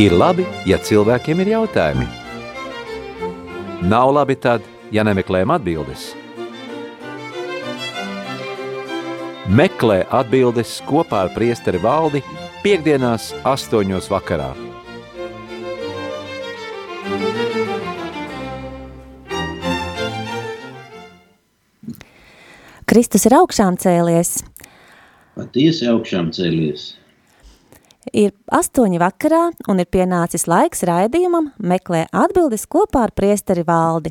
Ir labi, ja cilvēkiem ir jautājumi. Nav labi tad, ja nemeklējam atbildes. Meklē atbildes kopā ar priesteri valdi piekdienās astoņos vakarā. Kristus ir augšām cēlies. Patiesi augšām cēlies. Ir astoņi vakarā un ir pienācis laiks raidījumam meklē atbildes kopā ar priesteri valdi.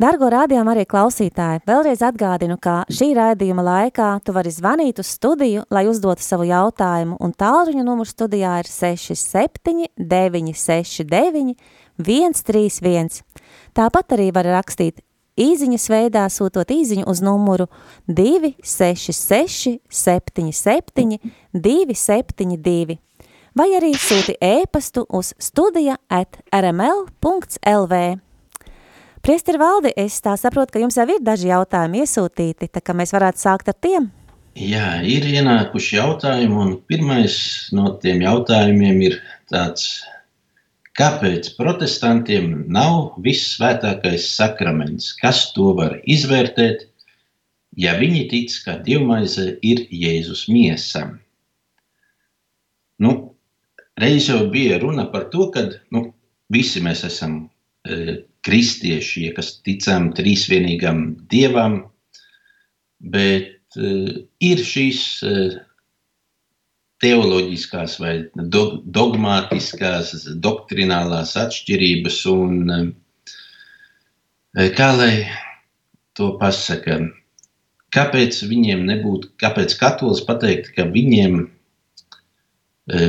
Dargo rādījām arī klausītāji, vēlreiz atgādinu, ka šī raidījuma laikā tu vari zvanīt uz studiju, lai uzdotu savu jautājumu, un tālruņa numurs studijā ir 67 969 131. Tāpat arī var rakstīt īziņas veidā sūtot īziņu uz numuru 266 77 272 vai arī sūti ēpastu uz studija at rml.lv. Priesteri Valdi, es tā saprotu, ka jums jau ir daži jautājumi iesūtīti, tā kā mēs varētu sākt ar tiem. Jā, ir ienākuši jautājumi, un pirmais no tiem jautājumiem ir tāds Kāpēc protestantiem nav vissvētākais sakraments? Kas to var izvērtēt, ja viņi tic, ka dievmaize ir Jēzus miesa? Nu, reiz jau bija runa par to, ka nu, visi mēs esam e, kristieši, ja kas ticam trīsvienīgam dievam, bet e, ir šīs e, teoloģiskās vai dogmatiskās, doktrinālās atšķirības. Un, eh, kā lai to pasaka, kāpēc viņiem nebūtu, kāpēc katolis pateikt, ka viņiem e,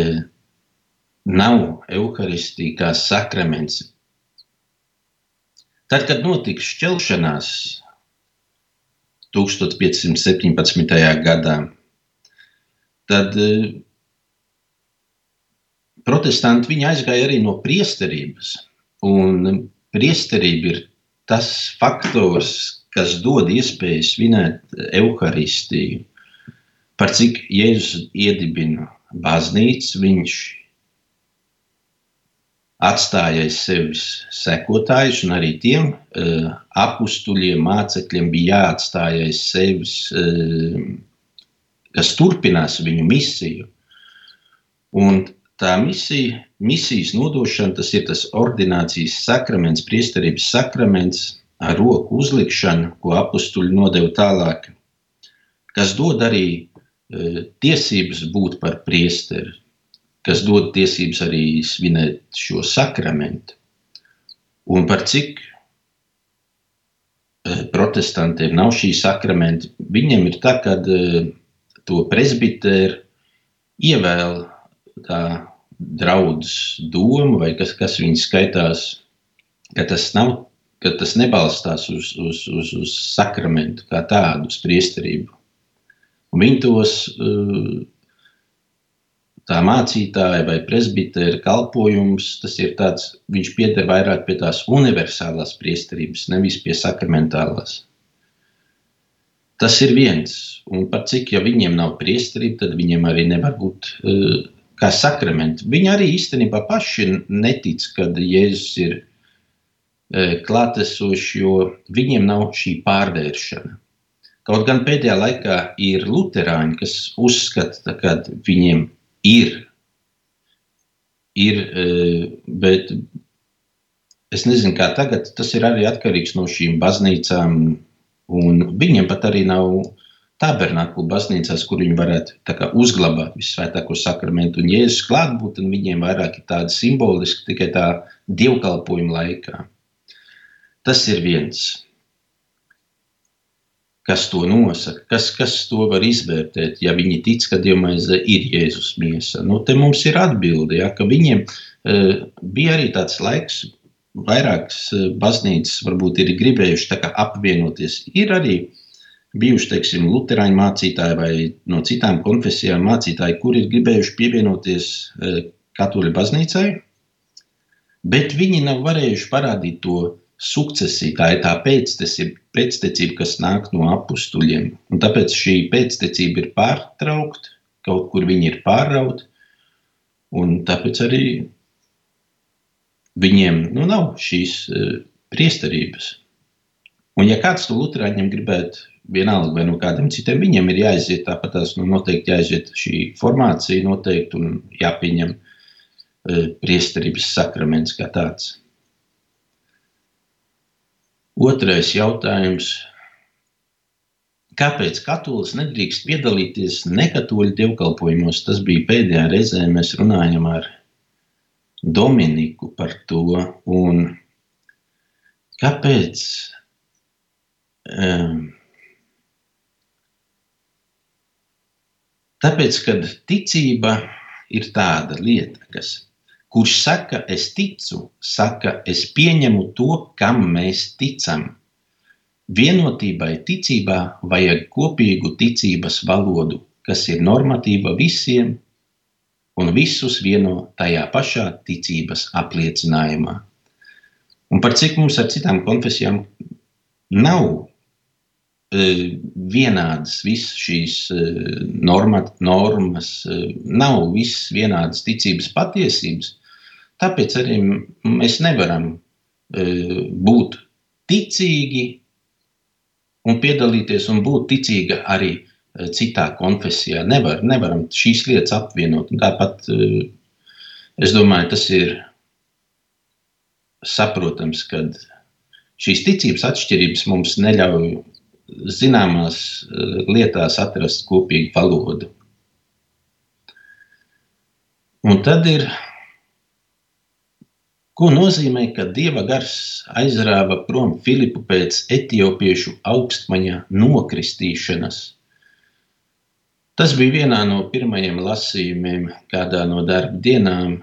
nav evaharistija kā sakraments. Tad, kad notika šķelšanās 1517. gadā, tad uh, protestanti viņi aizgāja arī no priesterības. Un priesterība ir tas faktors, kas dod iespēju svinēt evaharistiju. Par cik Jēzus iedibina baznīcu, viņš atstāja aiz sevis sekotājus, un arī tiem uh, apstuļiem, mācekļiem bija jāatstāj aiz sevis uh, kas turpinās viņu misiju. Un tā misija, misijas nodošana, tas ir tas ordinācijas sakraments, priesterības sakraments ar roku uzlikšanu, ko apstuļi nodeva tālāk, kas dod arī e, tiesības būt par priesteri, kas dod tiesības arī svinēt šo sakramentu. Un par cik e, protestantiem nav šī sakramenta, viņiem ir tā, ka e, to presbiteru ievēl tā draudzes doma, vai kas, kas viņi skaitās, ka tas nav, ka tas nebalstās uz, uz, uz, uz sakramentu kā tādu, uz priesterību. Un viņi tos, uh, tā mācītāja vai presbitera kalpojums, tas ir tāds, viņš pieder vairāk pie tās universālās priesterības, nevis pie sakramentālās. Tas ir viens. Un pat cik ja viņiem nav priesterība, tad viņiem arī nevar būt uh, kā sakramenti. Viņi arī īstenībā paši netic, ka Jēzus ir uh, klātesošs, jo viņiem nav šī pārvēršana. Kaut gan pēdējā laikā ir luterāņi, kas uzskata, ka viņiem ir, ir uh, bet es nezinu, kā tagad, tas ir arī atkarīgs no šīm baznīcām, Un viņiem pat arī nav tabernāklu baznīcās, kur viņi varētu kā, uzglabāt visvētāko sakramentu. Un Jēzus klātbūtne viņiem vairāk ir tāda simboliska tikai tā dievkalpojuma laikā. Tas ir viens. Kas to nosaka, kas, kas to var izvērtēt, ja viņi tic, ka dievmaize ir Jēzus miesa? Nu, te mums ir atbilde, ja, ka viņiem uh, bija arī tāds laiks, vairākas eh, baznīcas varbūt ir gribējuši apvienoties. Ir arī bijuši, teiksim, luterāņu mācītāji vai no citām konfesijām mācītāji, kuri ir gribējuši pievienoties eh, katoļu baznīcai, bet viņi nav varējuši parādīt to sukcesiju. Tā ir tā pēctecība, pēctecība kas nāk no apstuļiem. Tāpēc šī pēctecība ir pārtraukta, kaut kur viņi ir pārrauti, un tāpēc arī viņiem nu, nav šīs uh, priesterības. Un ja kāds to luterāņiem gribētu vienalga vai no kādiem citiem, viņiem ir jāiziet tāpat tās, nu, noteikti jāiziet šī formācija noteikti un jāpieņem uh, priesterības sakraments kā tāds. Otrais jautājums. Kāpēc katolis nedrīkst piedalīties nekatoļu dievkalpojumos? Tas bija pēdējā reizē, mēs runājam ar Dominiku par to. Un kāpēc? Um, tāpēc, kad ticība ir tāda lieta, kas, kurš saka, es ticu, saka, es pieņemu to, kam mēs ticam. Vienotībai ticībā vajag kopīgu ticības valodu, kas ir normatīva visiem un visus vieno tajā pašā ticības apliecinājumā. Un par cik mums ar citām konfesijām nav e, vienādas visas šīs e, norma, normas, e, nav visas vienādas ticības patiesības, tāpēc arī mēs nevaram būt ticīgi un piedalīties un būt ticīga arī citā konfesijā. Nevar, nevaram šīs lietas apvienot. Un tāpat eh, es domāju, tas ir saprotams, ka šīs ticības atšķirības mums neļauj zināmās eh, lietās atrast kopīgu valodu. Un tad ir, ko nozīmē, ka dieva gars aizrāva prom Filipu pēc etiopiešu augstmaņa nokristīšanas. Tas bija vienā no pirmajiem lasījumiem, kādā no darba dienām,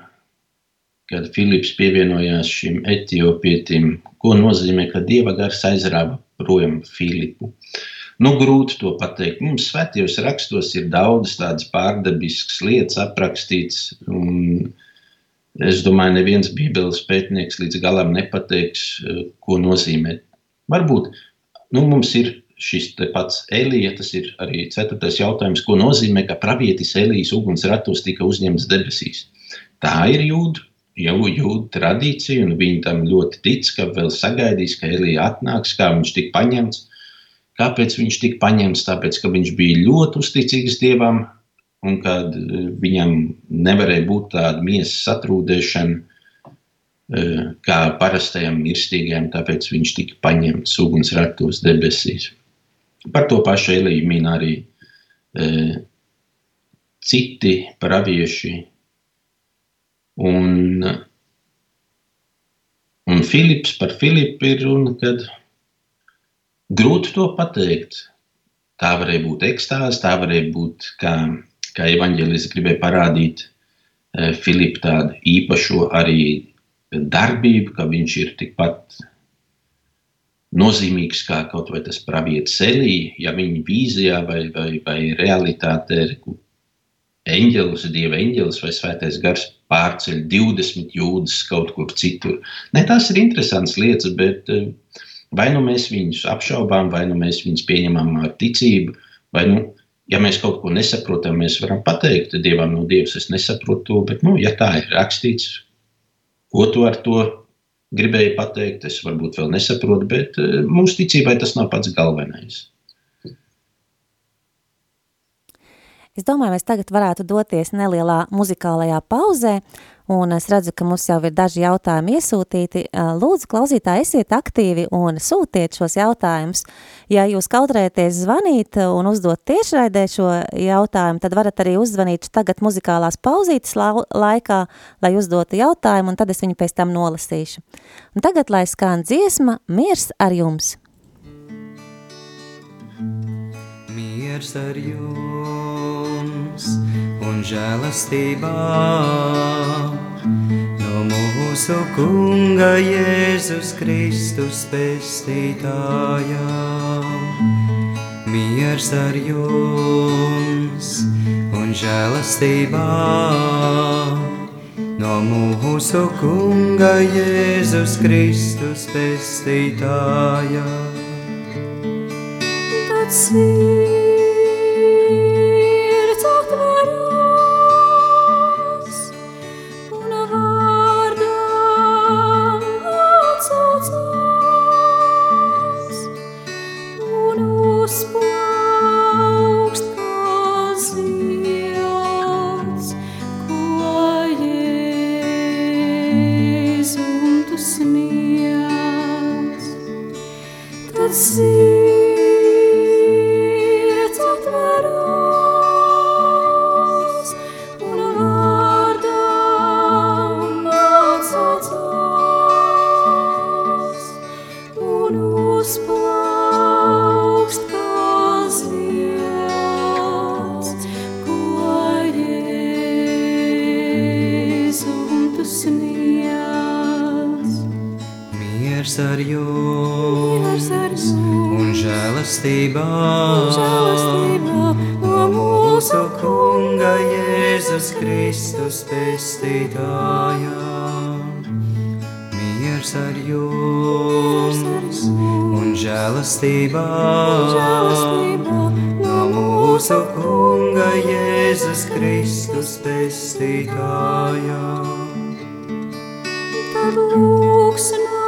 kad Filips pievienojās šim etiopietim. Ko nozīmē, ka dieva gars aizrāva projām Filipu? Nu, grūti to pateikt. Mums svētajos rakstos ir daudz tādas pārdabiskas lietas aprakstīts. Es domāju, neviens Bībeles pētnieks līdz galam nepateiks, ko nozīmē. Varbūt nu, mums ir šis pats Elija, tas ir arī ceturtais jautājums, ko nozīmē, ka pravietis Elijas uguns ratos tika uzņemts debesīs. Tā ir jūda, jau jūda tradīcija, un viņi tam ļoti tic, ka vēl sagaidīs, ka Elija atnāks, kā viņš tika paņemts. Kāpēc viņš tika paņemts? Tāpēc, ka viņš bija ļoti uzticīgs Dievam, un kad e, viņam nevarēja būt tāda miesas satrūdēšana, e, kā parastajam mirstīgajam, tāpēc viņš tika paņemts ugunsraktos debesīs. Par to pašu Elīju min arī e, citi pravieši. Un, un Filips par Filipu ir runa, kad grūti to pateikt. Tā varēja būt ekstāze, tā varēja būt, kā, kā evaņģēlis gribēja parādīt e, Filipu tādu īpašo arī darbību, ka viņš ir tikpat nozīmīgs kā kaut vai tas pravietis Elija, ja viņa vīzijā vai, vai, vai realitātē ir eņģelis, dieva eņģelis vai svētais gars pārceļ 20 jūdzes kaut kur citur. Ne, tās ir interesants lietas, bet eh, vai nu mēs viņus apšaubām, vai nu mēs viņus pieņemam ar ticību, vai nu, ja mēs kaut ko nesaprotam, mēs varam pateikt Dievam, no Dievs, es nesaprotu to, bet, nu, ja tā ir rakstīts, ko tu ar to gribēju pateikt, es varbūt vēl nesaprotu, bet eh, mūsu ticībai tas nav pats galvenais. Es domāju, mēs tagad varētu doties nelielā muzikālajā pauzē, un es redzu, ka mums jau ir daži jautājumi iesūtīti. Lūdzu, klausītāji, esiet aktīvi un sūtiet šos jautājumus. Ja jūs kautrēties zvanīt un uzdot tiešraidē šo jautājumu, tad varat arī uzzvanīt tagad muzikālās pauzītes laikā, lai uzdotu jautājumu, un tad es viņu pēc tam nolasīšu. Un tagad, lai skan dziesma, miers ar jums! Miers ar jums! Un žēlastībā no mūsu Kunga Jēzus Kristus pestītājā. Miers ar jums un žēlastībā no mūsu Kunga Jēzus Kristus pestītājā. Tāds ir Kristus pestītājā. Miers ar jums un žēlastībā, no mūsu Kunga Jēzus Kristus pestītājā. Tad lūkšanā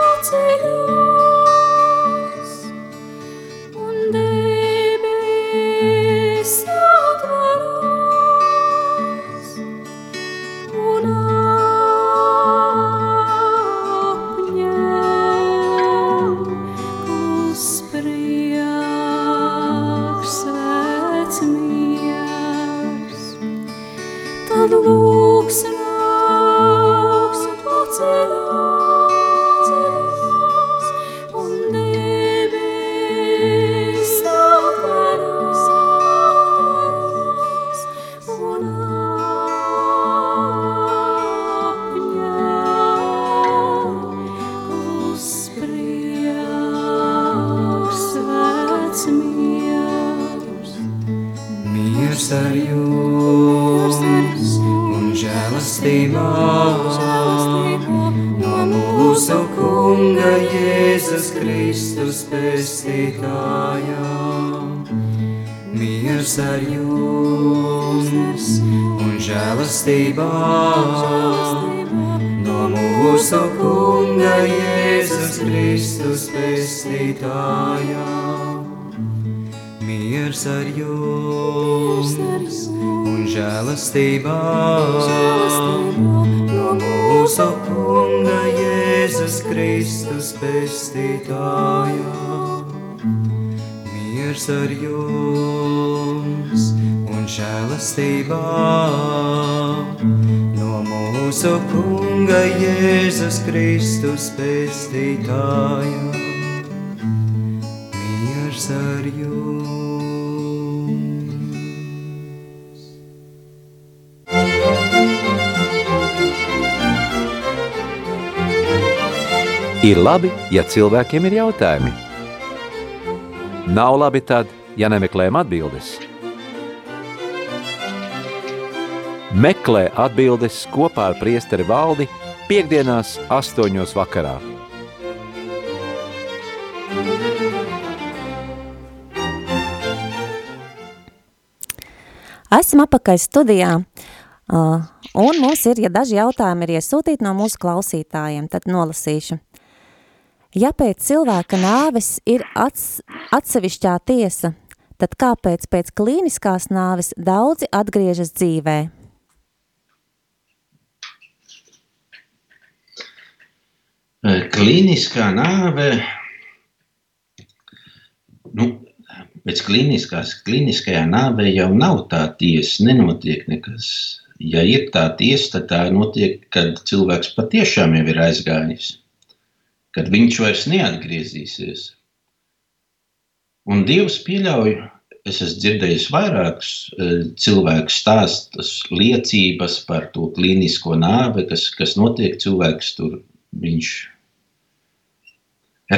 paceļos pestītājā. Miers ar jums un žēlastībā, no mūsu Kunga Jēzus Kristus pestītājā. Miers ar jums un žēlastībā, no mūsu Kunga Jēzus Kristus pestītājā. Miers ar jums un žēlastībā, no mūsu Kunga Jēzus Kristus pestītājā. Miers ar jums. Ir labi, ja cilvēkiem ir jautājumi. Nav labi tad, ja nemeklējam atbildes. Meklē atbildes kopā ar priesteri valdi piekdienās astoņos vakarā. Esam apakaļ studijā, uh, un mums ir, ja daži jautājumi ir iesūtīti no mūsu klausītājiem, tad nolasīšu. Ja pēc cilvēka nāves ir ats, atsevišķā tiesa, tad kāpēc pēc klīniskās nāves daudzi atgriežas dzīvē? Kliniskā nāve, nu, pēc kliniskās, kliniskajā nāvē jau nav tā tiesa, nenotiek nekas. Ja ir tā tiesa, tad tā notiek, kad cilvēks patiešām jau ir aizgājis, kad viņš vairs neatgriezīsies. Un Dievs pieļauj, es esmu dzirdējis vairākus cilvēku stāstus, liecības par to klīnisko nāvi, kas, kas notiek cilvēks tur. Viņš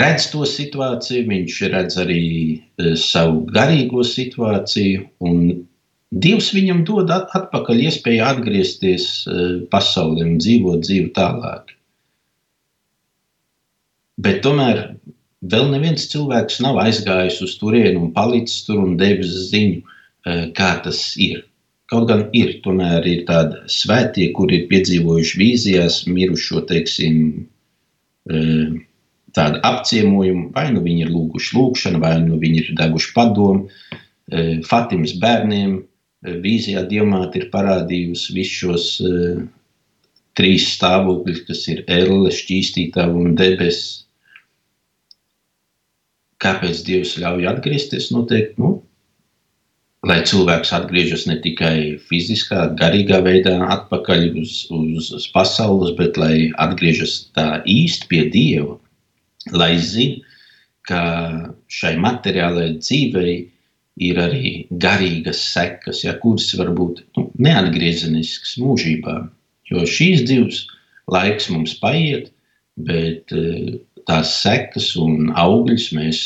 redz to situāciju, viņš redz arī savu garīgo situāciju, un Dievs viņam dod atpakaļ iespēju atgriezties pasaulē un dzīvot dzīvi tālāk. Bet tomēr vēl neviens cilvēks nav aizgājis uz turieni un palicis tur un devis ziņu, kā tas ir. Kaut gan ir, tomēr ir tādi svētie, kuri ir piedzīvojuši vīzijās mirušo, teiksim, tādu apciemojumu, vai nu viņi ir lūguši lūgšanu, vai nu viņi ir devuši padomu. Fatimas bērniem vīzijā Dievmāte ir parādījusi visus šos trīs stāvokļus, kas ir elle, šķīstītava un debesis. Kāpēc Dievs ļauj atgriezties? Noteikti, nu, lai cilvēks atgriežas ne tikai fiziskā, garīgā veidā atpakaļ uz, uz, uz pasaules, bet lai atgriežas tā īsti pie Dieva, lai zinātu, ka šai materiālajai dzīvei ir arī garīgas sekas, ja, kuras var būt nu, neatgriezeniskas mūžībā. Jo šīs dzīves laiks mums paiet, bet eh, tās sekas un augļus mēs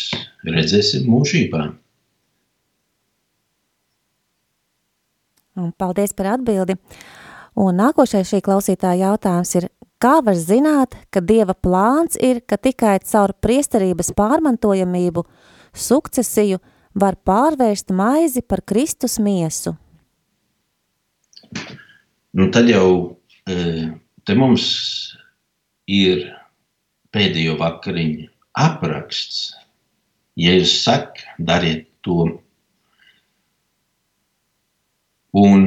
redzēsim mūžībā. Un paldies par atbildi. Un nākošais šī klausītāja jautājums ir, kā var zināt, ka Dieva plāns ir, ka tikai caur priesterības pārmantojamību, sukcesiju var pārvērst maizi par Kristus miesu? Nu, tad jau eh, te mums ir pēdējo vakariņu apraksts. Jēzus saka, dariet to. Un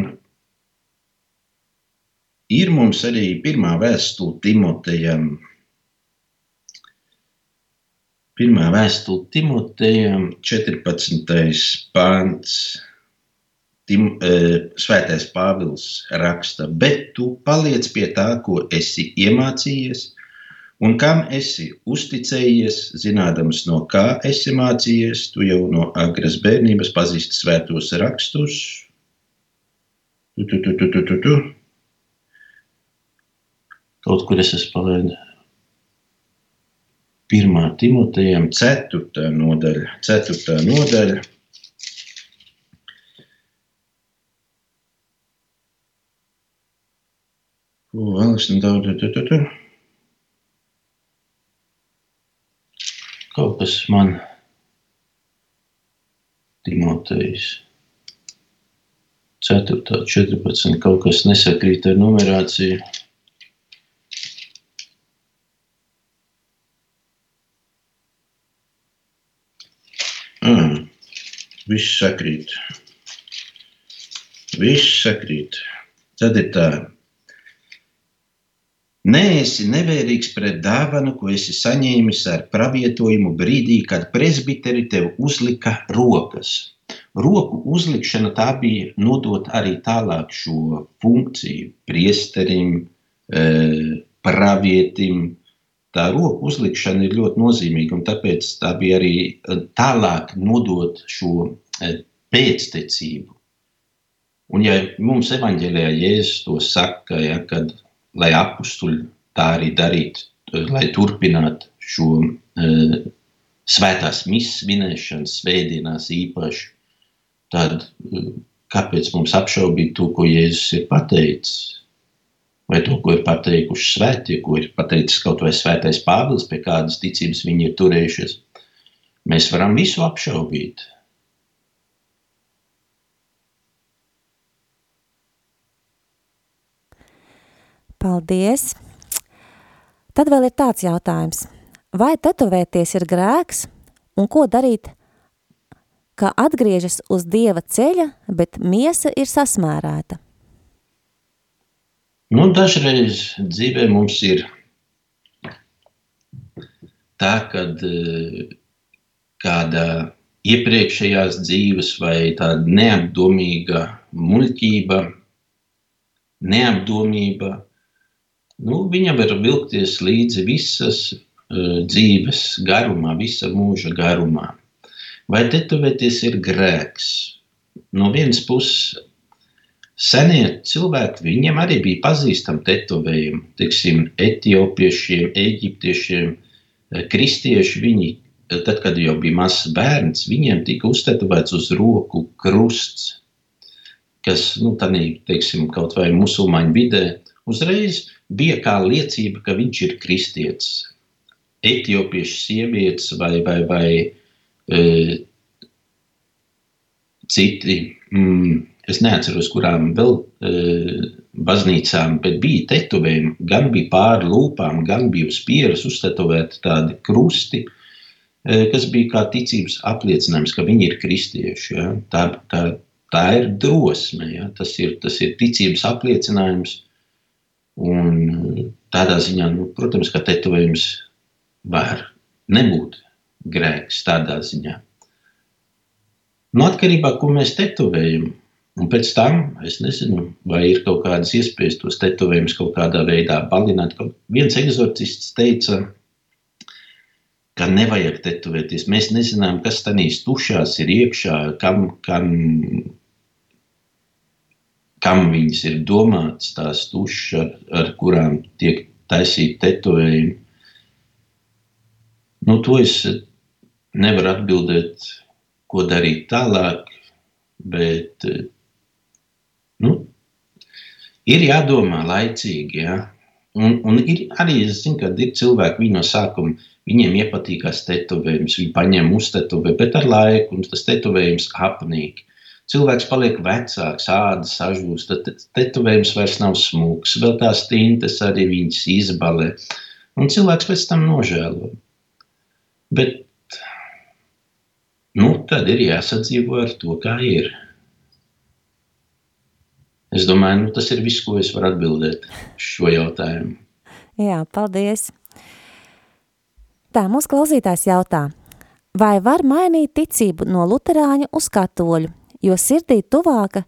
ir mums arī pirmā vēstule Timotejam. Pirmā vēstule Timotejam, 14. pāns. Tim, e, svētais Pāvils raksta, bet tu paliec pie tā, ko esi iemācījies, un kam esi uzticējies, zinādams, no kā esi mācījies. Tu jau no agras bērnības pazīsti svētos rakstus. Tu, tu, tu, tu, tu, tu, tu. Kaut kur es esmu palaidis. Pirmā Timotejam, ceturtā nodaļa. Ceturtā nodaļa. Ko vēl es nedaudz. Tu, tu, tu. Kaut kas man Timotejs. 4. 14. Kaut kas nesakrīt ar numerāciju. Mm. Viss sakrīt. Viss sakrīt. Tad ir tā. Neesi nevērīgs pret dāvanu, ko esi saņēmis ar pravietojumu brīdī, kad presbiteri tev uzlika rokas. Roku uzlikšana tā bija nodot arī tālāk šo funkciju priesterim, eh, pravietim. Tā roku uzlikšana ir ļoti nozīmīga, un tāpēc tā bija arī eh, tālāk nodot šo eh, pēctecību. Un ja mums evaņģēlijā Jēzus to saka, ja, kad lai apstuļi tā arī darītu, lai turpinātu šo uh, svētās misijas minēšanu, svētdienās īpaši, tad uh, kāpēc mums apšaubīt to, ko Jēzus ir pateicis? Vai to, ko ir pateikuši svētie, ko ir pateicis kaut vai svētais Pāvils, pie kādas ticības viņi ir turējušies? Mēs varam visu apšaubīt. Paldies! Tad vēl ir tāds jautājums. Vai tetovēties ir grēks un ko darīt, ka atgriežas uz Dieva ceļa, bet miesa ir sasmērēta? Nu, dažreiz dzīvē mums ir tā, ka kāda iepriekšējās dzīves vai tāda neapdomīga muļķība, neapdomība nu, viņam var vilkties līdzi visas uh, dzīves garumā, visa mūža garumā. Vai tetovēties ir grēks? No vienas puses, senie cilvēki, viņiem arī bija pazīstami tetovējumi. Teiksim, etiopiešiem, eģiptiešiem, kristieši, viņi, tad, kad jau bija mazs bērns, viņiem tika uztetovēts uz roku krusts, kas, nu, tādī, teiksim, kaut vai musulmaņu vidē, uzreiz bija kā liecība, ka viņš ir kristietis. Etiopiešu sievietes vai, vai, vai e, citi, mm, es neatceros, kurām vēl e, baznīcām, bet bija tetovējumi, gan bija pāri lūpām, gan bija uz pieras uztetovēti tādi krusti, e, kas bija kā ticības apliecinājums, ka viņi ir kristieši. Ja? Tā, tā, tā ir drosme, ja? tas, ir, tas ir ticības apliecinājums Un tādā ziņā, nu, protams, ka tetovējums var nebūt grēks tādā ziņā. Nu, atkarībā no ko mēs tetovējam, un pēc tam es nezinu, vai ir kaut kādas iespējas tos tetovējumus kaut kādā veidā balināt. Viens eksorcists teica, ka nevajag tetovēties. Mēs nezinām, kas tajās tušās ir iekšā, kam, kam kam viņas ir domātas, tās tušas, ar, ar kurām tiek taisīti tetovējumi. Nu, to es nevaru atbildēt, ko darīt tālāk, bet nu, ir jādomā laicīgi. Ja? Un, un ir arī, es zinu, ka ir cilvēki, viņi no sākuma, viņiem iepatīkās tetovējums, viņi paņem uztetuvē, bet ar laiku, tas tetovējums apnīk. Cilvēks paliek vecāks, āda sažūst, tad tetovējums vairs nav smūgs, vēl tās tintes arī viņas izbalē, un cilvēks pēc tam nožēlo. Bet, nu, tad ir jāsadzīvo ar to, kā ir. Es domāju, nu, tas ir viss, ko es varu atbildēt šo jautājumu. Jā, paldies. Tā, mūsu klausītājs jautā, vai var mainīt ticību no luterāņu uz katoļu, jo sirdī tuvāka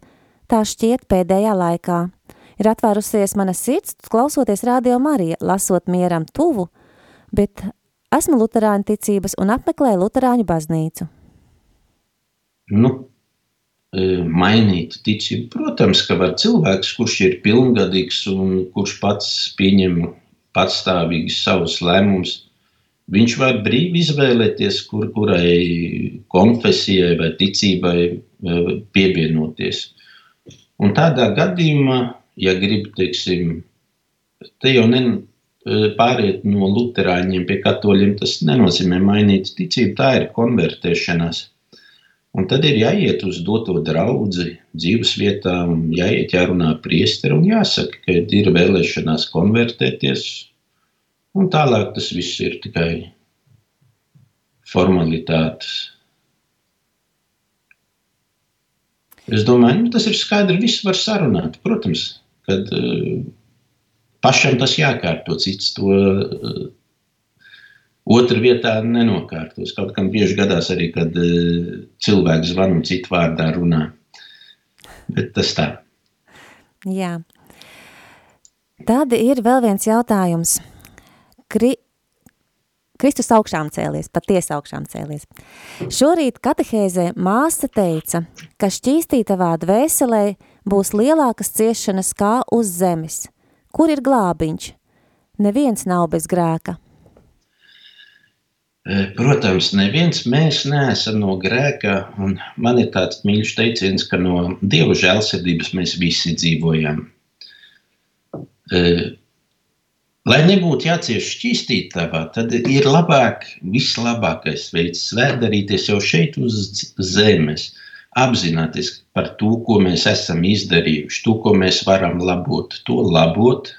tā šķiet pēdējā laikā. Ir atvērusies mana sirds, klausoties radio Marija, lasot mieram tuvu, bet esmu luterāņu ticības un apmeklēju luterāņu baznīcu. Nu, e, mainīt ticību. Protams, ka var cilvēks, kurš ir pilngadīgs un kurš pats pieņem patstāvīgi savus lēmumus, viņš var brīvi izvēlēties, kur, kurai konfesijai vai ticībai pievienoties. Un tādā gadījumā, ja grib, teiksim, te jau ne, e, pāriet no luterāņiem pie katoļiem, tas nenozīmē mainīt ticību, tā ir konvertēšanās. Un tad ir jāiet uz doto draugu, dzīves vietā, jāiet, jārunā priesteri un jāsaka, ka ir vēlēšanās konvertēties. Un tālāk tas viss ir tikai formalitātes. Es domāju, nu, tas ir skaidrs. Viss var sarunāt. Protams, kad uh, pašam tas jākārto, cits to uh, Otra vietā nenokārtos. Kaut kam bieži gadās arī, kad uh, cilvēks zvana un citu vārdā runā. Bet tas tā. Jā. Tad ir vēl viens jautājums. Kri Kristus augšām cēlies, patiesi augšām cēlies. Šorīt katehēzē māsa teica, ka šķīstītavā dvēselē būs lielākas ciešanas kā uz zemes. Kur ir glābiņš? Neviens nav bez grēka. Protams, neviens mēs neesam no grēka, un man ir tāds mīļš teiciens, ka no Dieva žēlsirdības mēs visi dzīvojam. Lai nebūtu jācieš šķīstītavā, tad ir labāk, vislabākais veids svētdarīties jau šeit uz zemes, apzināties par to, ko mēs esam izdarījuši, to, ko mēs varam labot, to labot,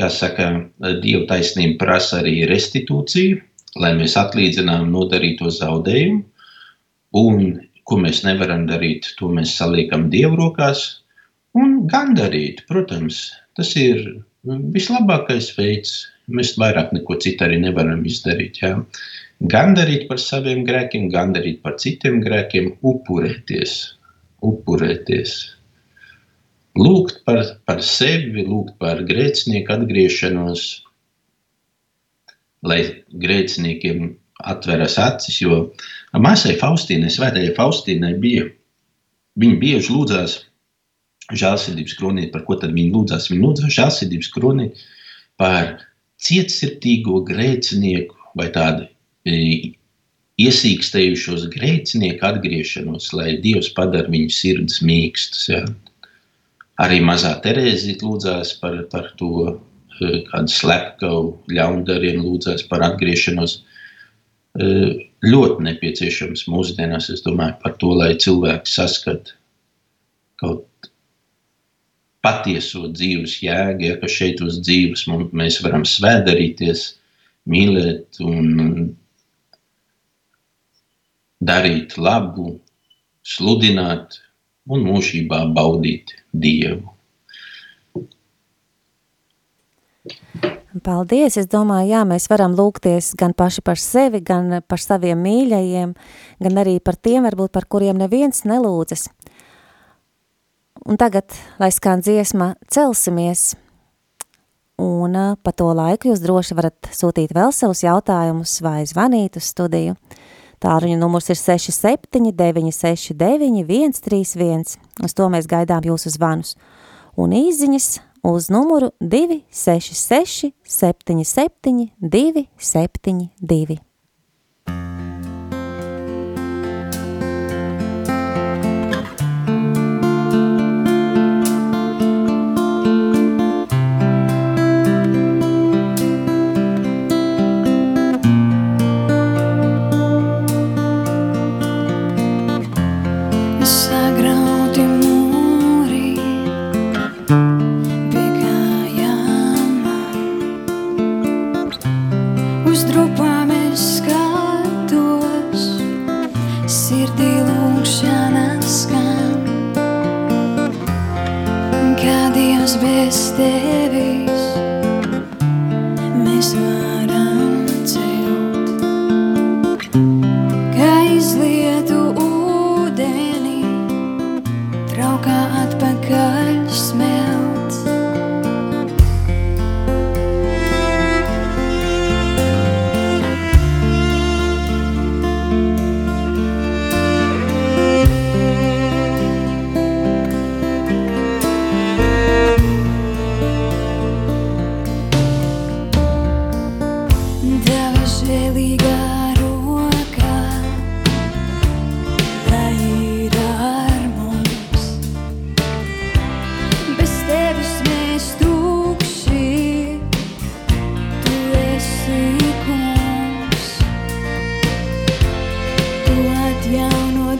kā saka, Dieva taisnība prasa arī restitūciju, lai mēs atlīdzinām nodarīto zaudējumu, un ko mēs nevaram darīt, to mēs saliekam Dievu rokās, un gandarīt, protams, tas ir vislabākais veids. Mēs vairāk neko citu arī nevaram izdarīt. Jā. Gandarīt par saviem grēkiem, gandarīt par citiem grēkiem, upurēties, upurēties. Lūgt par, par sevi, lūgt par grēcinieku atgriešanos, lai grēciniekiem atveras acis. Jo māsai Faustīnai, Svētajai Faustīnai bija, viņa bieži lūdzās žēlsirdības kronī. Par ko tad viņa lūdzās? Viņa lūdzās žēlsirdības kronī par cietsirdīgo grēcinieku vai tādu e, iesīkstējušos grēcinieku atgriešanos, lai Dievs padara viņu sirds mīkstas. Ja. Arī mazā Terēzija lūdzās par, par to, kādu slepkavu ļaundariem lūdzās par atgriešanos. Ļoti nepieciešams mūsdienās, es domāju, par to, lai cilvēki saskata kaut patieso dzīves jēgu, ja, ka šeit uz dzīves mēs varam svēdarīties, mīlēt un darīt labu, sludināt un mūžībā baudīt Dievu. Paldies! Es domāju, jā, mēs varam lūgties gan paši par sevi, gan par saviem mīļajiem, gan arī par tiem, varbūt par kuriem neviens nelūdzas. Un tagad, lai skan dziesma, celsimies, un pa to laiku jūs droši varat sūtīt vēl savus jautājumus vai zvanīt uz studiju. Tāruņa numurs ir 67 969 131, uz to mēs gaidām jūsu zvanus. Un īziņas uz numuru 266 77 272. buat yang no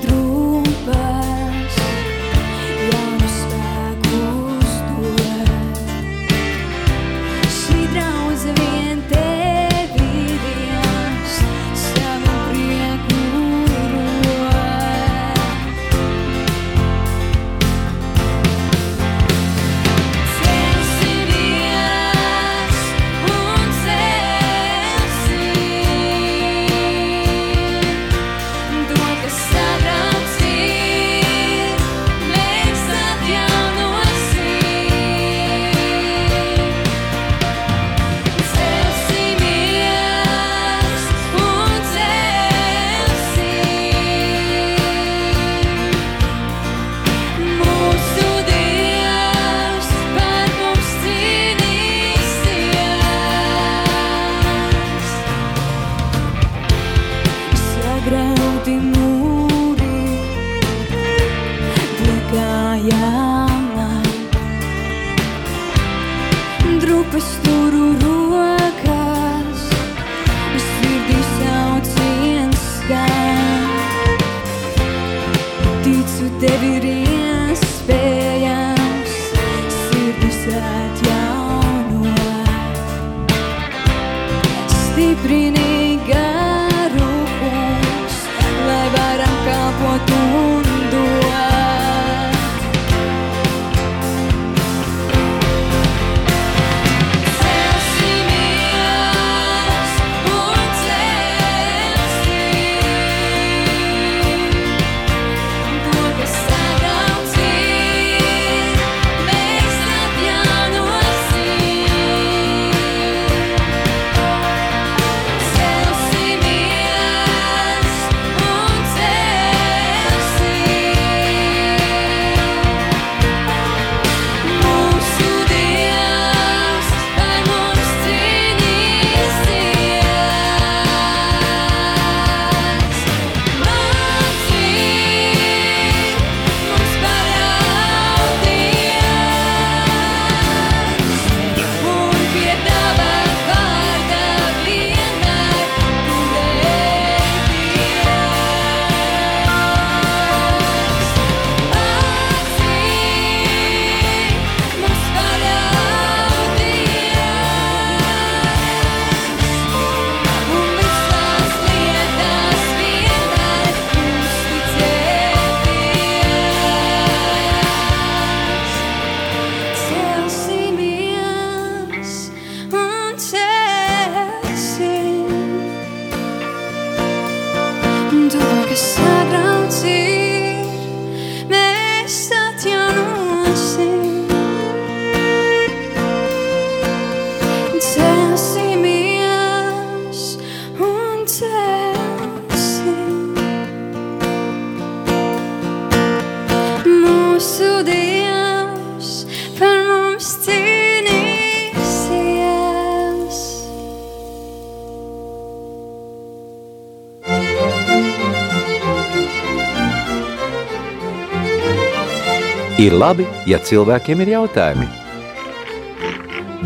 Ir labi, ja cilvēkiem ir jautājumi.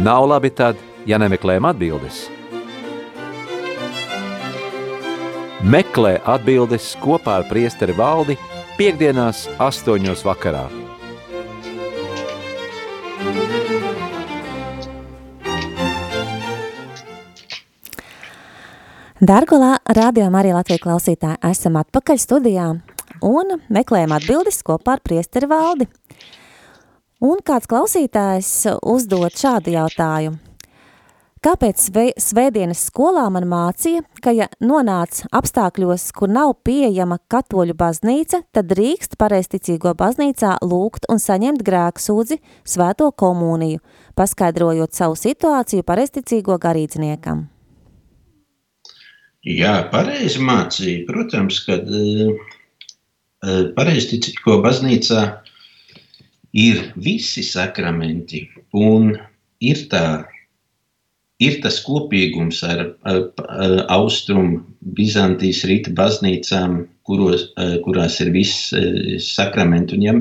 Nav labi tad, ja nemeklējam atbildes. Meklē atbildes kopā ar priesteri valdi piekdienās astoņos vakarā. Dargulā, radio Marija Latvija klausītāji, esam atpakaļ studijā un meklējam atbildes kopā ar priesteri valdi. Un kāds klausītājs uzdot šādu jautājumu. Kāpēc svētdienas skolā man mācīja, ka ja nonāc apstākļos, kur nav pieejama katoļu baznīca, tad drīkst pareisticīgo baznīcā lūgt un saņemt grēku sūdzi svēto komuniju, paskaidrojot savu situāciju pareisticīgo garīdzniekam? Jā, pareizi mācīja. Protams, kad uh, pareizticīgo baznīcā ir visi sakramenti un ir tā ir tas kopīgums ar, ar, ar austrumu Bizantijas rīta baznīcām, kuros, kurās ir viss sakramenti. Un, ja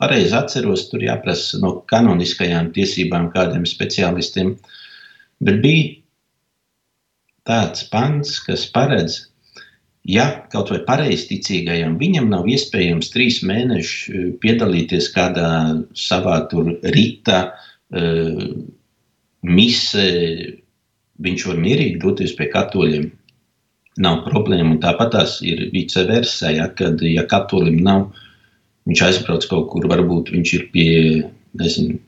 pareizi atceros, tur jāprasa no kanoniskajām tiesībām kādiem speciālistiem, bet bija tāds pants, kas paredz, ja kaut vai pareizticīgajam viņam nav iespējams trīs mēnešus piedalīties kādā savā tur rīta, mise, viņš var mierīgi doties pie katoļiem. Nav problēma. Tāpat tās ir vice versa, ja, kad ja katolim nav, viņš aizbrauc kaut kur, varbūt viņš ir pie, nezinu,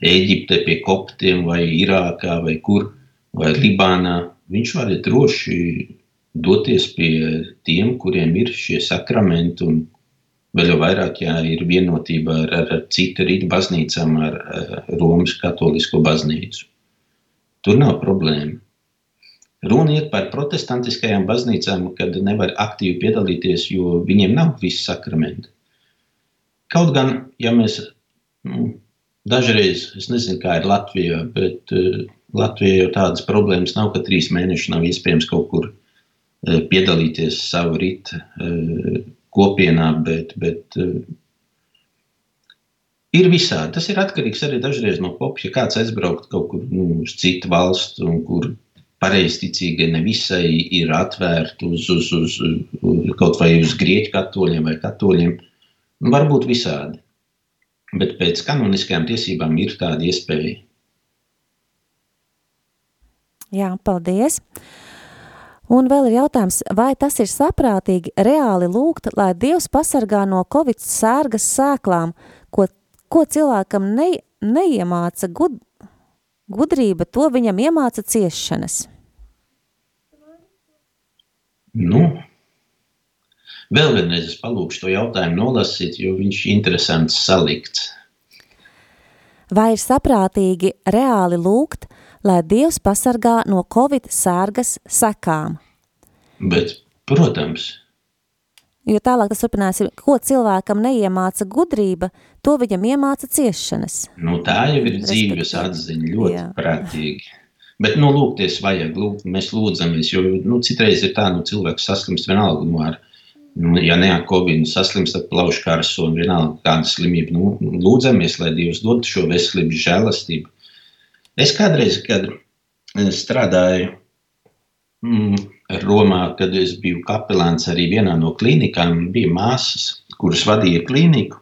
Eģipte, pie koptiem vai Irākā vai kur, vai Libānā. Viņš var droši doties pie tiem, kuriem ir šie sakramenti un vēl jau vairāk, ja ir vienotība ar, ar, ar citu rītu baznīcām, ar, ar Romas katolisko baznīcu. Tur nav problēma. Runa iet par protestantiskajām baznīcām, kad nevar aktīvi piedalīties, jo viņiem nav visi sakramenti. Kaut gan, ja mēs nu, dažreiz, es nezinu, kā ir Latvijā, bet uh, Latvijā jau tādas problēmas nav, ka trīs mēnešus nav iespējams kaut kur piedalīties savu rītu uh, kopienā, bet, bet uh, Ir visādi. Tas ir atkarīgs arī dažreiz no kopja. Ja kāds aizbraukt kaut kur nu, uz citu valstu, kur pareizticīgie nevisai ir atvērti uz, uz, uz, uz kaut vai uz grieķu katoļiem vai katoļiem, nu, varbūt visādi. Bet pēc kanoniskajām tiesībām ir tāda iespēja. Jā, paldies. Un vēl ir jautājums, vai tas ir saprātīgi reāli lūgt, lai Dievs pasargā no Covid sērgas sēklām, ko ko cilvēkam ne, neiemāca gud, gudrība, to viņam iemāca ciešanas. Nu, vēl vienreiz es palūkšu to jautājumu nolasīt, jo viņš interesants salikts. Vai ir saprātīgi reāli lūgt, lai Dievs pasargā no Covid sērgas sekām? Bet, protams, Jo tālāk tas turpinās, ko cilvēkam neiemāca gudrība, to viņam iemāca ciešanas. Nu, tā jau ir dzīves atziņa ļoti Jā. prātīgi. Bet, nu, lūgties vajag, lūgt, mēs lūdzamies, jo, nu, citreiz ir tā, nu, cilvēks saslimst vienalga, nu, ar, nu, ja ne ar covid, nu, saslimst ar plauškārsu un vienalga kāda slimība, nu, lūdzamies, lai Dievs dod šo veselību žēlastību. Es kādreiz, kad eh, strādāju, mm, Romā, kad es biju kapelāns arī vienā no klinikām, bija māsas, kuras vadīja kliniku.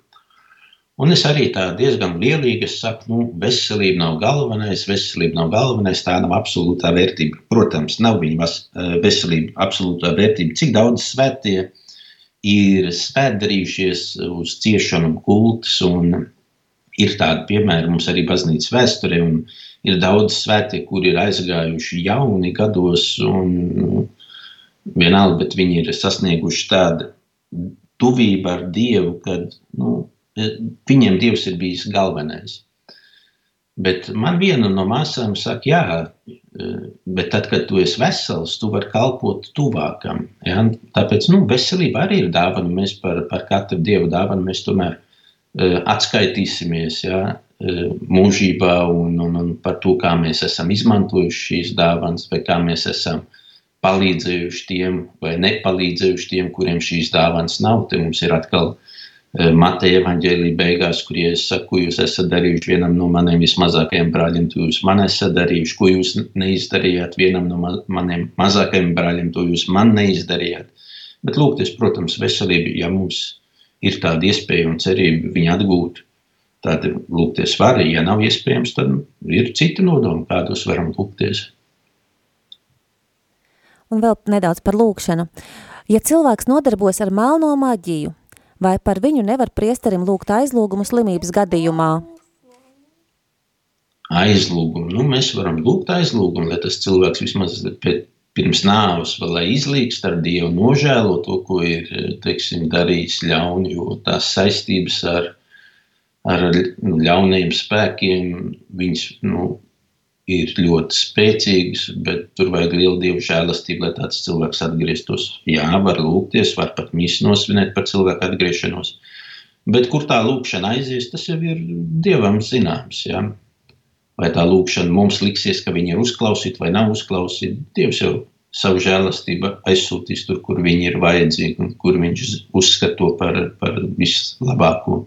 Un es arī tā diezgan lielīgi saku, nu, veselība nav galvenais, veselība nav galvenais, tā nav absolūtā vērtība. Protams, nav viņa eh, veselība absolūtā vērtība. Cik daudz svētie ir svētdarījušies uz ciešanu kultus, un ir tādi piemēri mums arī baznīcas vēsturē, un ir daudz svētie, kuri ir aizgājuši jauni gados, un nu, vienalga, bet viņi ir sasnieguši tādu tuvību ar Dievu, kad nu, viņiem Dievs ir bijis galvenais. Bet man viena no māsām saka, jā, bet tad, kad tu esi vesels, tu vari kalpot tuvākam. Ja? Tāpēc nu, veselība arī ir dāvana. Mēs par, par katru dievu dāvanu mēs tomēr uh, atskaitīsimies ja? Uh, mūžībā un, un, un par to, kā mēs esam izmantojuši šīs dāvanas vai kā mēs esam palīdzējuši tiem vai nepalīdzējuši tiem, kuriem šīs dāvanas nav. Te mums ir atkal e, Mateja evaņģēlī beigās, kur ja es saku, jūs esat darījuši vienam no maniem vismazākajiem brāļiem, to jūs man esat darījuši, ko jūs neizdarījāt vienam no maniem mazākajiem brāļiem, to jūs man neizdarījāt. Bet lūk, tas, protams, veselība, ja mums ir tāda iespēja un cerība viņu atgūt, tad lūgties var, ja nav iespējams, tad ir citi nodomi, kādus varam lūgties. Un vēl nedaudz par lūkšanu. Ja cilvēks nodarbojas ar melno maģiju, vai par viņu nevar priesterim lūgt aizlūgumu slimības gadījumā? aizlūgumu. Nu, mēs varam lūgt aizlūgumu, lai tas cilvēks vismaz pirms nāves vēl lai izlīgst ar Dievu, nožēlo to, ko ir teiksim, darījis ļauni, jo tās saistības ar, ar nu, ļauniem spēkiem viņas nu, ir ļoti spēcīgas, bet tur vajag lielu dievu žēlastību, lai tāds cilvēks atgrieztos. Jā, var lūgties, var pat mīsli nosvinēt par cilvēku atgriešanos. Bet kur tā lūkšana aizies, tas jau ir dievam zināms. Jā. Vai tā lūkšana mums liksies, ka viņi ir uzklausīti vai nav uzklausīti, Dievs jau savu žēlastību aizsūtīs tur, kur viņi ir vajadzīgi un kur viņš uzskato par, par vislabāko.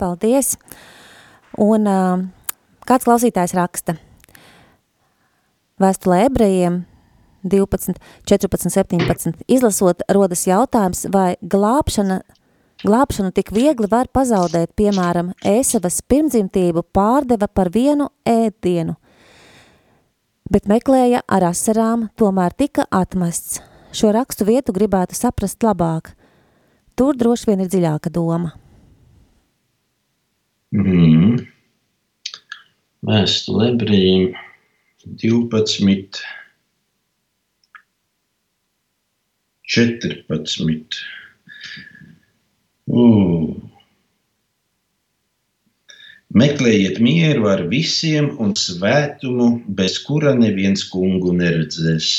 Paldies! Un uh, Kāds klausītājs raksta? Vēstulē ebrejiem 12, 14, 17. Izlasot, rodas jautājums, vai glābšana, glābšanu tik viegli var pazaudēt, piemēram, ēsavas pirmdzimtību pārdeva par vienu ēdienu, bet meklēja ar asarām, tomēr tika atmests. Šo rakstu vietu gribētu saprast labāk. Tur droši vien ir dziļāka doma. Mm. Vēstule ebrejiem 12, 14. Uh. Meklējiet mieru ar visiem un svētumu, bez kura neviens kungu neredzēs.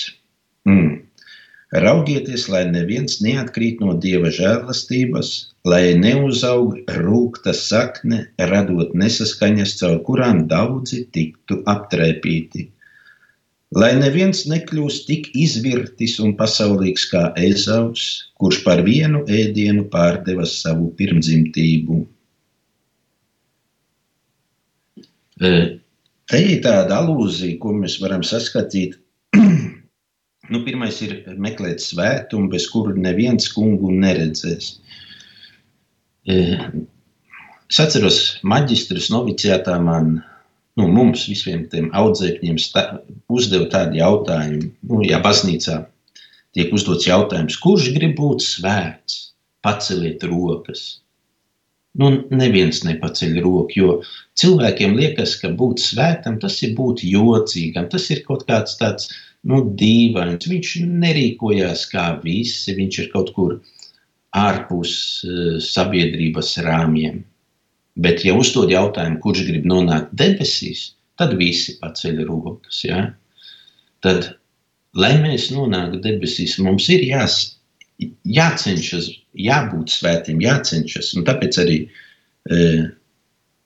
Mm. Raugieties, lai neviens neatkrīt no dieva žēlastības, lai neuzaug rūkta sakne, radot nesaskaņas, caur kurām daudzi tiktu aptrēpīti. Lai neviens nekļūst tik izvirtis un pasaulīgs kā Ezaus, kurš par vienu ēdienu pārdeva savu pirmdzimtību. Te ir tāda alūzija, ko mēs varam saskatīt Nu, pirmais ir meklēt svētumu, bez kura neviens kungu neredzēs. E, es atceros, maģistrs novicijātā man, nu, mums visiem tiem audzēkņiem uzdeva tādu jautājumu, nu, ja baznīcā tiek uzdots jautājums, kurš grib būt svēts, paceliet rokas. Nu, neviens nepaceļ roku, jo cilvēkiem liekas, ka būt svētam, tas ir būt jocīgam, tas ir kaut kāds tāds nu, dīvains. Viņš nerīkojās kā visi, viņš ir kaut kur ārpus uh, sabiedrības rāmjiem. Bet, ja uzdod jautājumu, kurš grib nonākt debesīs, tad visi paceļ rokas. Ja? Tad, lai mēs nonāktu debesīs, mums ir jās, jācenšas, jābūt svētiem, jācenšas. Un tāpēc arī, uh,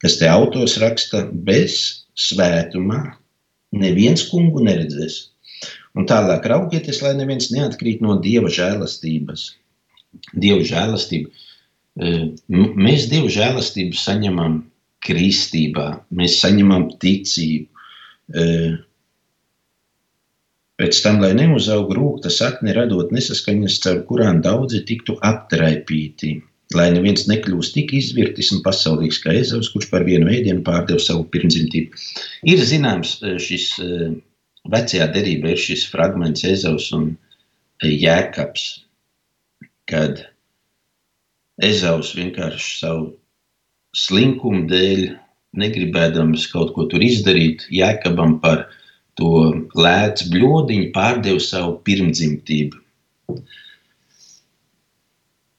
kas te autos raksta, bez svētumā neviens kungu neredzēs. Un tālāk raugieties, lai neviens neatkrīt no dieva žēlastības. Dieva žēlastība. E, mēs dievu žēlastību saņemam kristībā, mēs saņemam ticību. E, pēc tam, lai neuzaug rūkta sakne, radot nesaskaņas, caur kurām daudzi tiktu aptraipīti. Lai neviens nekļūst tik izvirtis un pasaulīgs kā Ezavs, kurš par vienu ēdienu pārdeva savu pirmdzimtību. Ir zināms e, šis vecajā derībā ir šis fragments Ezavs un Jēkabs, kad Ezavs vienkārši savu slinkumu dēļ, negribēdams kaut ko tur izdarīt, Jēkabam par to lēts bļodiņu pārdeva savu pirmdzimtību.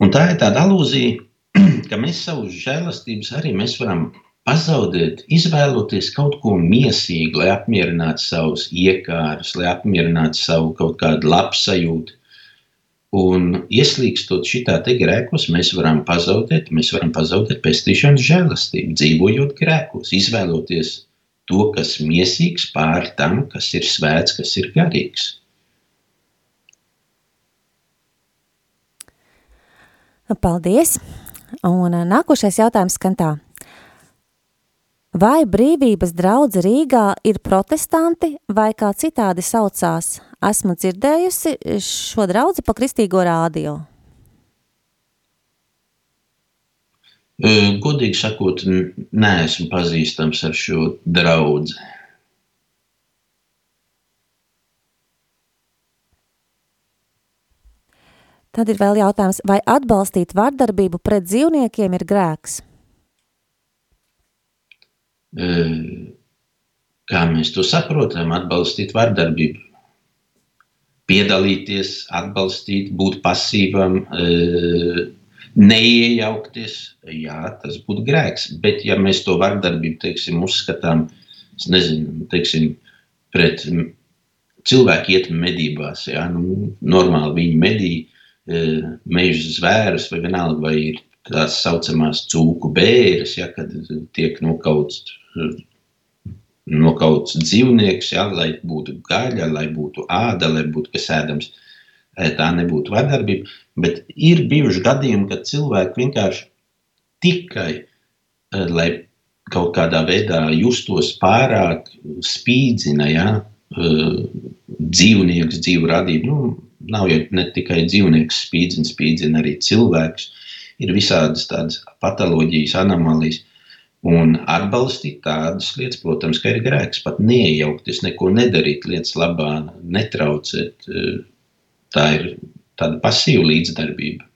Un tā ir tāda alūzija, ka mēs savu žēlastības arī mēs varam pazaudēt, izvēloties kaut ko mīsīgu, lai apmierinātu savus iekārus, lai apmierinātu savu kaut kādu labsajūtu. Un ieslīgstot šitā te grēkos, mēs varam pazaudēt, mēs varam pazaudēt pestīšanas žēlastību, dzīvojot grēkos, izvēloties to, kas miesīgs pār tam, kas ir svēts, kas ir garīgs. Paldies! Un nākošais jautājums skan tā. Vai brīvības draudze Rīgā ir protestanti vai kā citādi saucās? Esmu dzirdējusi šo draudzi pa kristīgo rādio. Godīgi sakot, neesmu pazīstams ar šo draudzi. Tad ir vēl jautājums, vai atbalstīt vardarbību pret dzīvniekiem ir grēks? Eh, kā mēs to saprotam, atbalstīt vardarbību. Piedalīties, atbalstīt, būt pasīvam, eh, neiejaukties, jā, tas būtu grēks. Bet, ja mēs to vardarbību teiksim, uzskatām, nezinu, teiksim, pret cilvēku iet medībās, jā, nu, normāli viņi medī e, meža zvērus, vai vienalga, vai ir tās saucamās cūku bēres, ja, kad tiek nokauts, e, nokauts dzīvnieks, ja, lai būtu gaļa, lai būtu āda, lai būtu kas ēdams. E, Tā nebūtu vardarbība, bet ir bijuši gadījumi, kad cilvēki vienkārši tikai, e, lai kaut kādā veidā justos pārāk spīdzina, ja, e, dzīvnieks, dzīvu radību. Nu, nav jau ne tikai dzīvnieks spīdzina, spīdzina arī cilvēks. Ir visādas tādas patoloģijas, anomālijas. Un atbalstīt tādas lietas, protams, ka ir grēks. Pat neiejaukties, neko nedarīt lietas labā, netraucēt. e, Tā ir tāda pasīva līdzdarbība.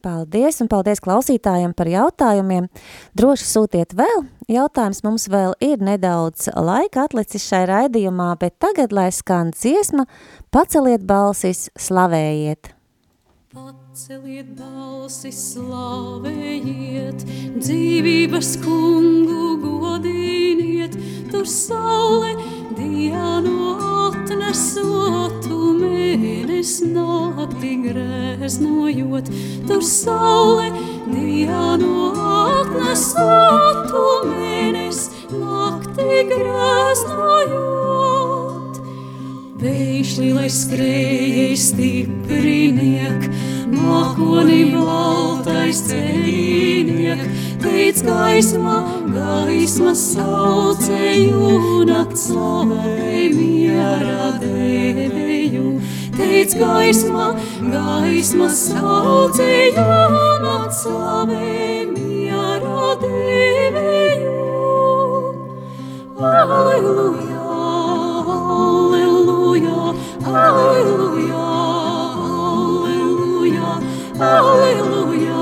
Paldies, un paldies klausītājiem par jautājumiem. Droši sūtiet vēl. Jautājums mums vēl ir nedaudz laika atlicis šai raidījumā, bet tagad, lai skan dziesma, paceliet balsis, slavējiet. Paceliet balsi, slavējiet, dzīvības kungu godiniet, tur saule dienu atnesot, tu mēnes nakti greznojot, tur saule dienu atnesot, tu mēnes nakti greznojot. Vējšļi, lai skrējai stipriniek, mākoni baltais ceļiniek, teic gaisma, gaisma saucēju, nakts slavē miera devēju. Teic gaisma, gaisma saucēju, nakts slavē miera devēju. Alleluja, Аллилуйя, Аллилуйя, Аллилуйя,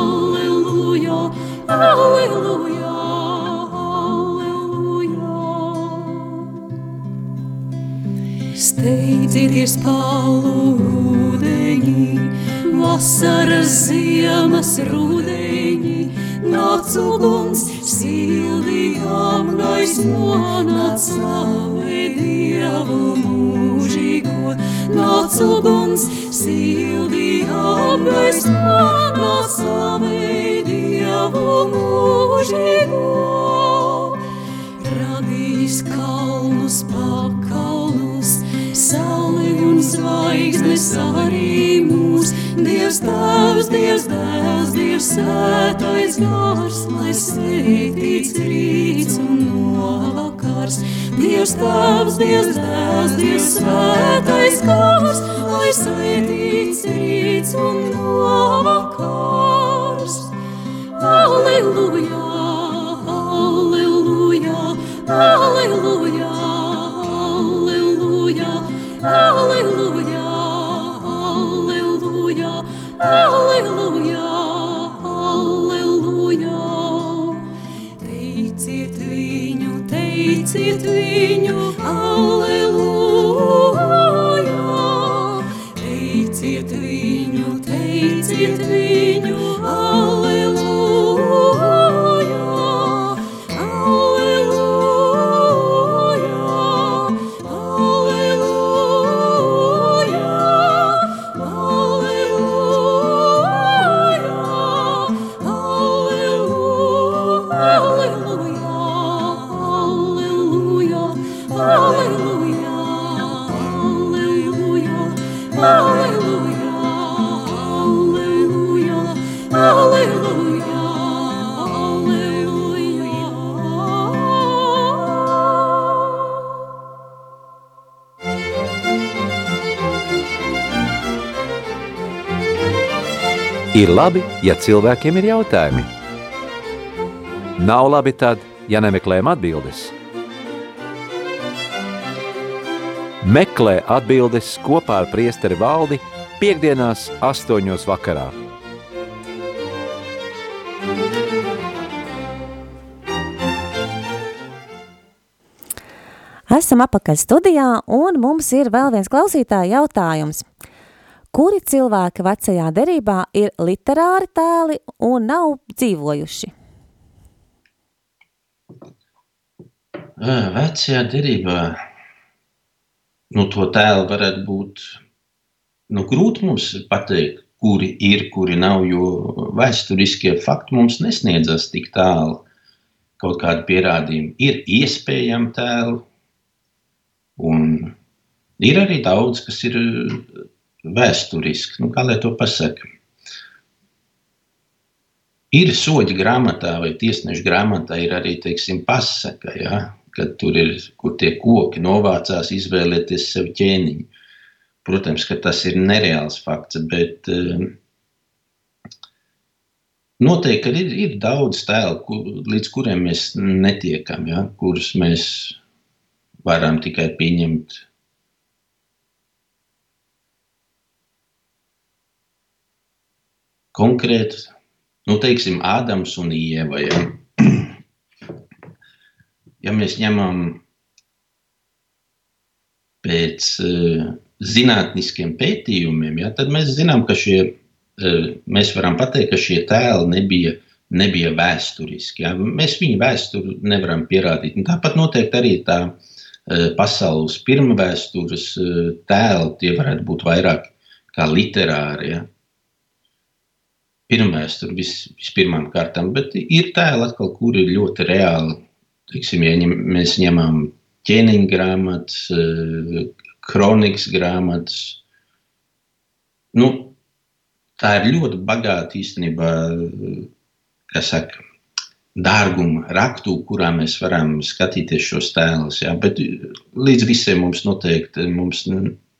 Аллилуйя, Аллилуйя, Аллилуйя. Steidzieties palūdeņi, vasaras ziemas rudeņi nāc uguns, sildījām gaismo, nāc slavē Dievu mūžīgo, nāc uguns, sildījām gaismo, nāc slavē Dievu mūžīgo. Radījis kalnus, pakalnus, sauli un zvaigznes arī mūs. Dievs tēvs, Dievs dēls, Dievs svētais gars, lai sveitīts rīts un novakars. Dievs tēvs, Dievs dēls, Dievs svētais gars, lai sveitīts rīts un novakars. Alleluja, alleluja, alleluja, alleluja, alleluja, alleluja, alleluja, Sveicināt viņu, Alle! labi, ja cilvēkiem ir jautājumi. Nav labi tad, ja nemeklējam atbildes. Meklē atbildes kopā ar priesteri valdi piekdienās astoņos vakarā. Esam apakaļ studijā, un mums ir vēl viens klausītāja jautājums. Kuri cilvēki vecajā derībā ir literāri tēli un nav dzīvojuši? Vecajā derībā nu, to tēlu varētu būt nu, grūti mums pateikt, kuri ir, kuri nav, jo vēsturiskie fakti mums nesniedzas tik tālu. Kaut kādi pierādījumi ir iespējami tēli, un ir arī daudz, kas ir vēsturiski. Nu, kā lai to pasaka? Ir soļu grāmatā vai tiesneša grāmatā, ir arī teiksim, pasaka, ja, kad tur ir, kur tie koki novācās, izvēlēties sev ķēniņu. Protams, ka tas ir nereāls fakts, bet uh, noteikti ir, ir daudz tēlu, kur, līdz kuriem mēs netiekam, ja, kurus mēs varam tikai pieņemt. Konkrēti, nu, teiksim, Ādams un Ieva. Ja, ja mēs ņemam pēc uh, zinātniskiem pētījumiem, ja, tad mēs zinām, ka šie, eh, mēs varam pateikt, ka šie tēli nebija, nebija vēsturiski. Ja. Mēs viņu vēsturi nevaram pierādīt. Un tāpat noteikti arī tā eh, pasaules pirmvēstures tēli, tie varētu būt vairāk kā literāri. Ja. Pirmvēsture vis, vispirmām kārtām, bet ir tēli atkal, kuri ir ļoti reāli. Tiksim, ja ņem, mēs ņemam ķēniņa grāmatas, kronikas grāmatas. Nu, tā ir ļoti bagāta īstenībā, kas saka, dārguma raktu, kurā mēs varam skatīties šos tēlus. Ja? Bet līdz visiem mums noteikti mums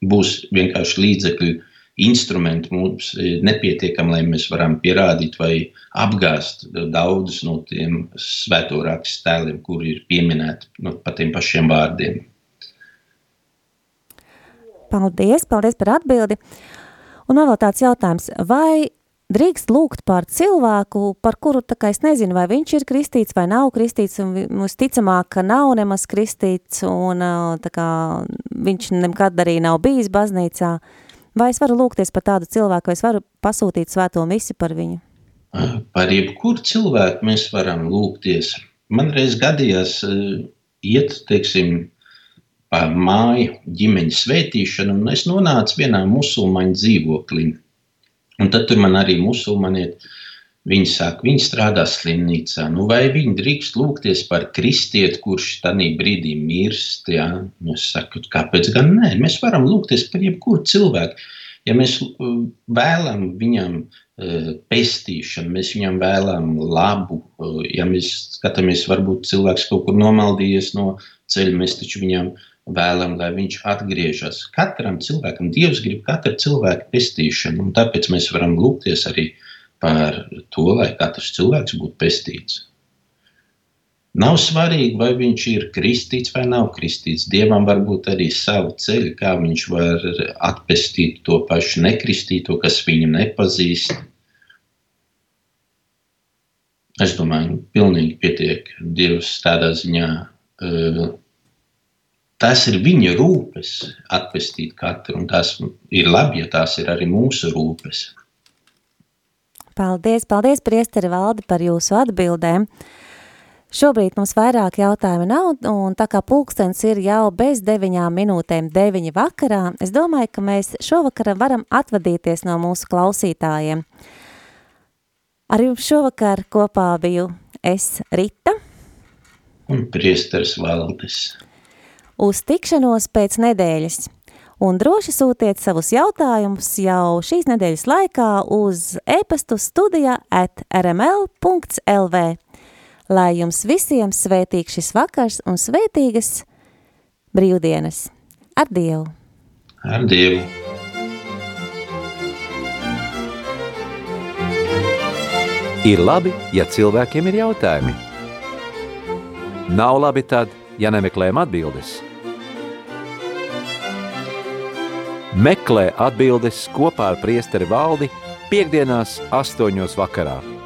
būs vienkārši līdzekļi, instrumenti mums nepietiekami, lai mēs varam pierādīt vai apgāzt daudzus no tiem svēto rakstu tēliem, kuri ir pieminēti nu, pa tiem pašiem vārdiem. Paldies, paldies par atbildi. Un vēl tāds jautājums, vai drīkst lūgt par cilvēku, par kuru, tā kā es nezinu, vai viņš ir kristīts vai nav kristīts, un mums ticamāk, ka nav nemaz kristīts, un tā kā viņš nekad arī nav bijis baznīcā, vai es varu lūgties par tādu cilvēku, vai es varu pasūtīt svēto misi par viņu? Par jebkuru cilvēku mēs varam lūgties. Man reiz gadījās iet, teiksim, pa māju ģimeņa svētīšanu, un es nonācu vienā musulmaņu dzīvoklī. Un tad tur man arī musulmanieti, viņi saka, viņi strādā slimnīcā. Nu, vai viņi drīkst lūgties par kristieti, kurš tajā brīdī mirst? Ja? Nu, es saku, kāpēc gan nē? Mēs varam lūgties par jebkuru cilvēku. Ja mēs uh, vēlamies viņam uh, pestīšanu, mēs viņam vēlamies labu, uh, ja mēs skatāmies, varbūt cilvēks kaut kur nomaldījies no ceļa, mēs taču viņam vēlam, lai viņš atgriežas. Katram cilvēkam Dievs grib katru cilvēku pestīšanu, un tāpēc mēs varam lūgties arī par to, lai katrs cilvēks būtu pestīts. Nav svarīgi, vai viņš ir kristīts vai nav kristīts. Dievam var būt arī savu ceļu, kā viņš var atpestīt to pašu nekristīto, kas viņu nepazīst. Es domāju, pilnīgi pietiek Dievs tādā ziņā uh, tas ir viņa rūpes atpestīt katru, un tas ir labi, ja tās ir arī mūsu rūpes. Paldies, paldies, priesteri Valdi, par jūsu atbildēm. Šobrīd mums vairāk jautājumu nav, un tā kā pulkstens ir jau bez deviņām minūtēm deviņi vakarā, es domāju, ka mēs šovakar varam atvadīties no mūsu klausītājiem. Ar jums šovakar kopā biju es, Rita. Un priesteris Valdis uz tikšanos pēc nedēļas. Un droši sūtiet savus jautājumus jau šīs nedēļas laikā uz e-pastu studija at rml.lv. Lai jums visiem svētīgs šis vakars un svētīgas brīvdienas. Ar Dievu! Ar Dievu! Ir labi, ja cilvēkiem ir jautājumi. Nav labi tad, ja nemeklējam atbildes – Meklē atbildes kopā ar priesteri valdi piekdienās astoņos vakarā.